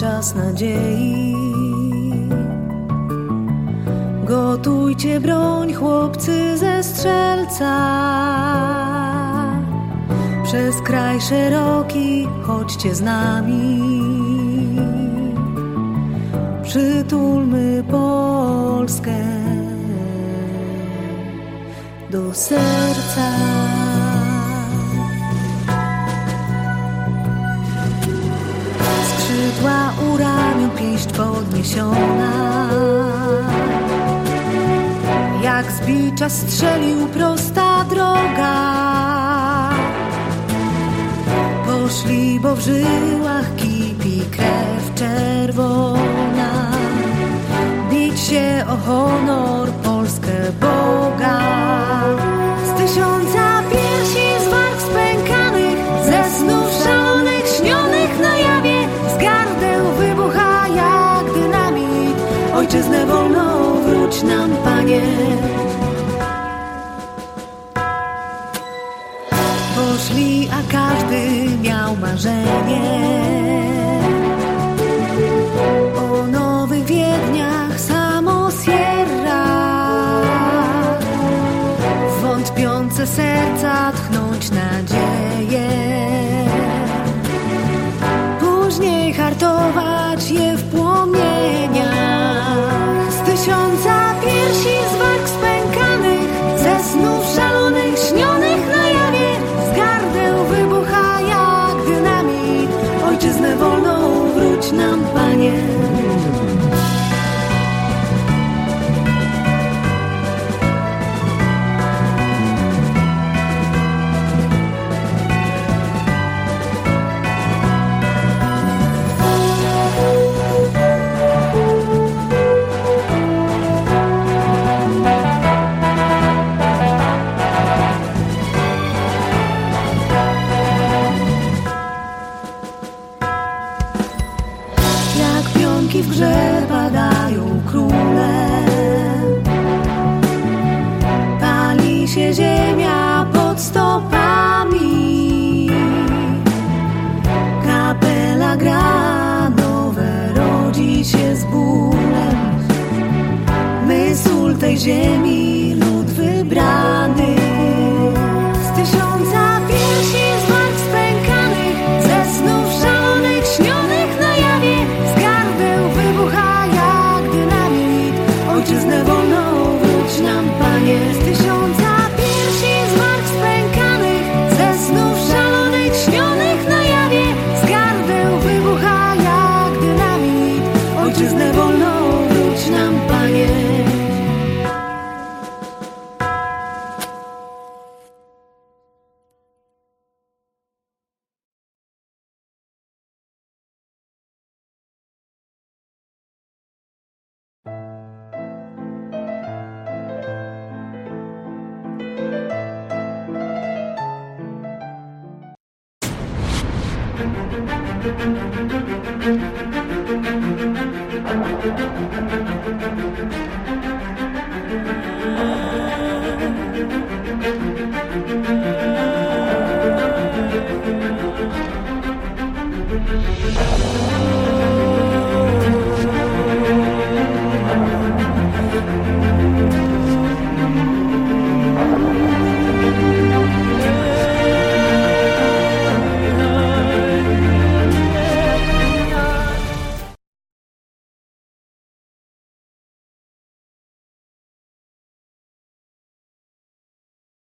czas nadziei. Gotujcie broń, chłopcy ze strzelca. Przez kraj szeroki chodźcie z nami. Przytulmy Polskę do serca. Podniesiona. Jak z bicza strzelił prosta droga. Poszli, bo w żyłach kipi krew czerwona. Bić się o honor, Polskę Poszli, a każdy miał marzenie o nowych Wiedniach, samo Sierra. Wątpiące serca tchnąć nadzieję. Pionki w grze padają króle. Pali się ziemia Thank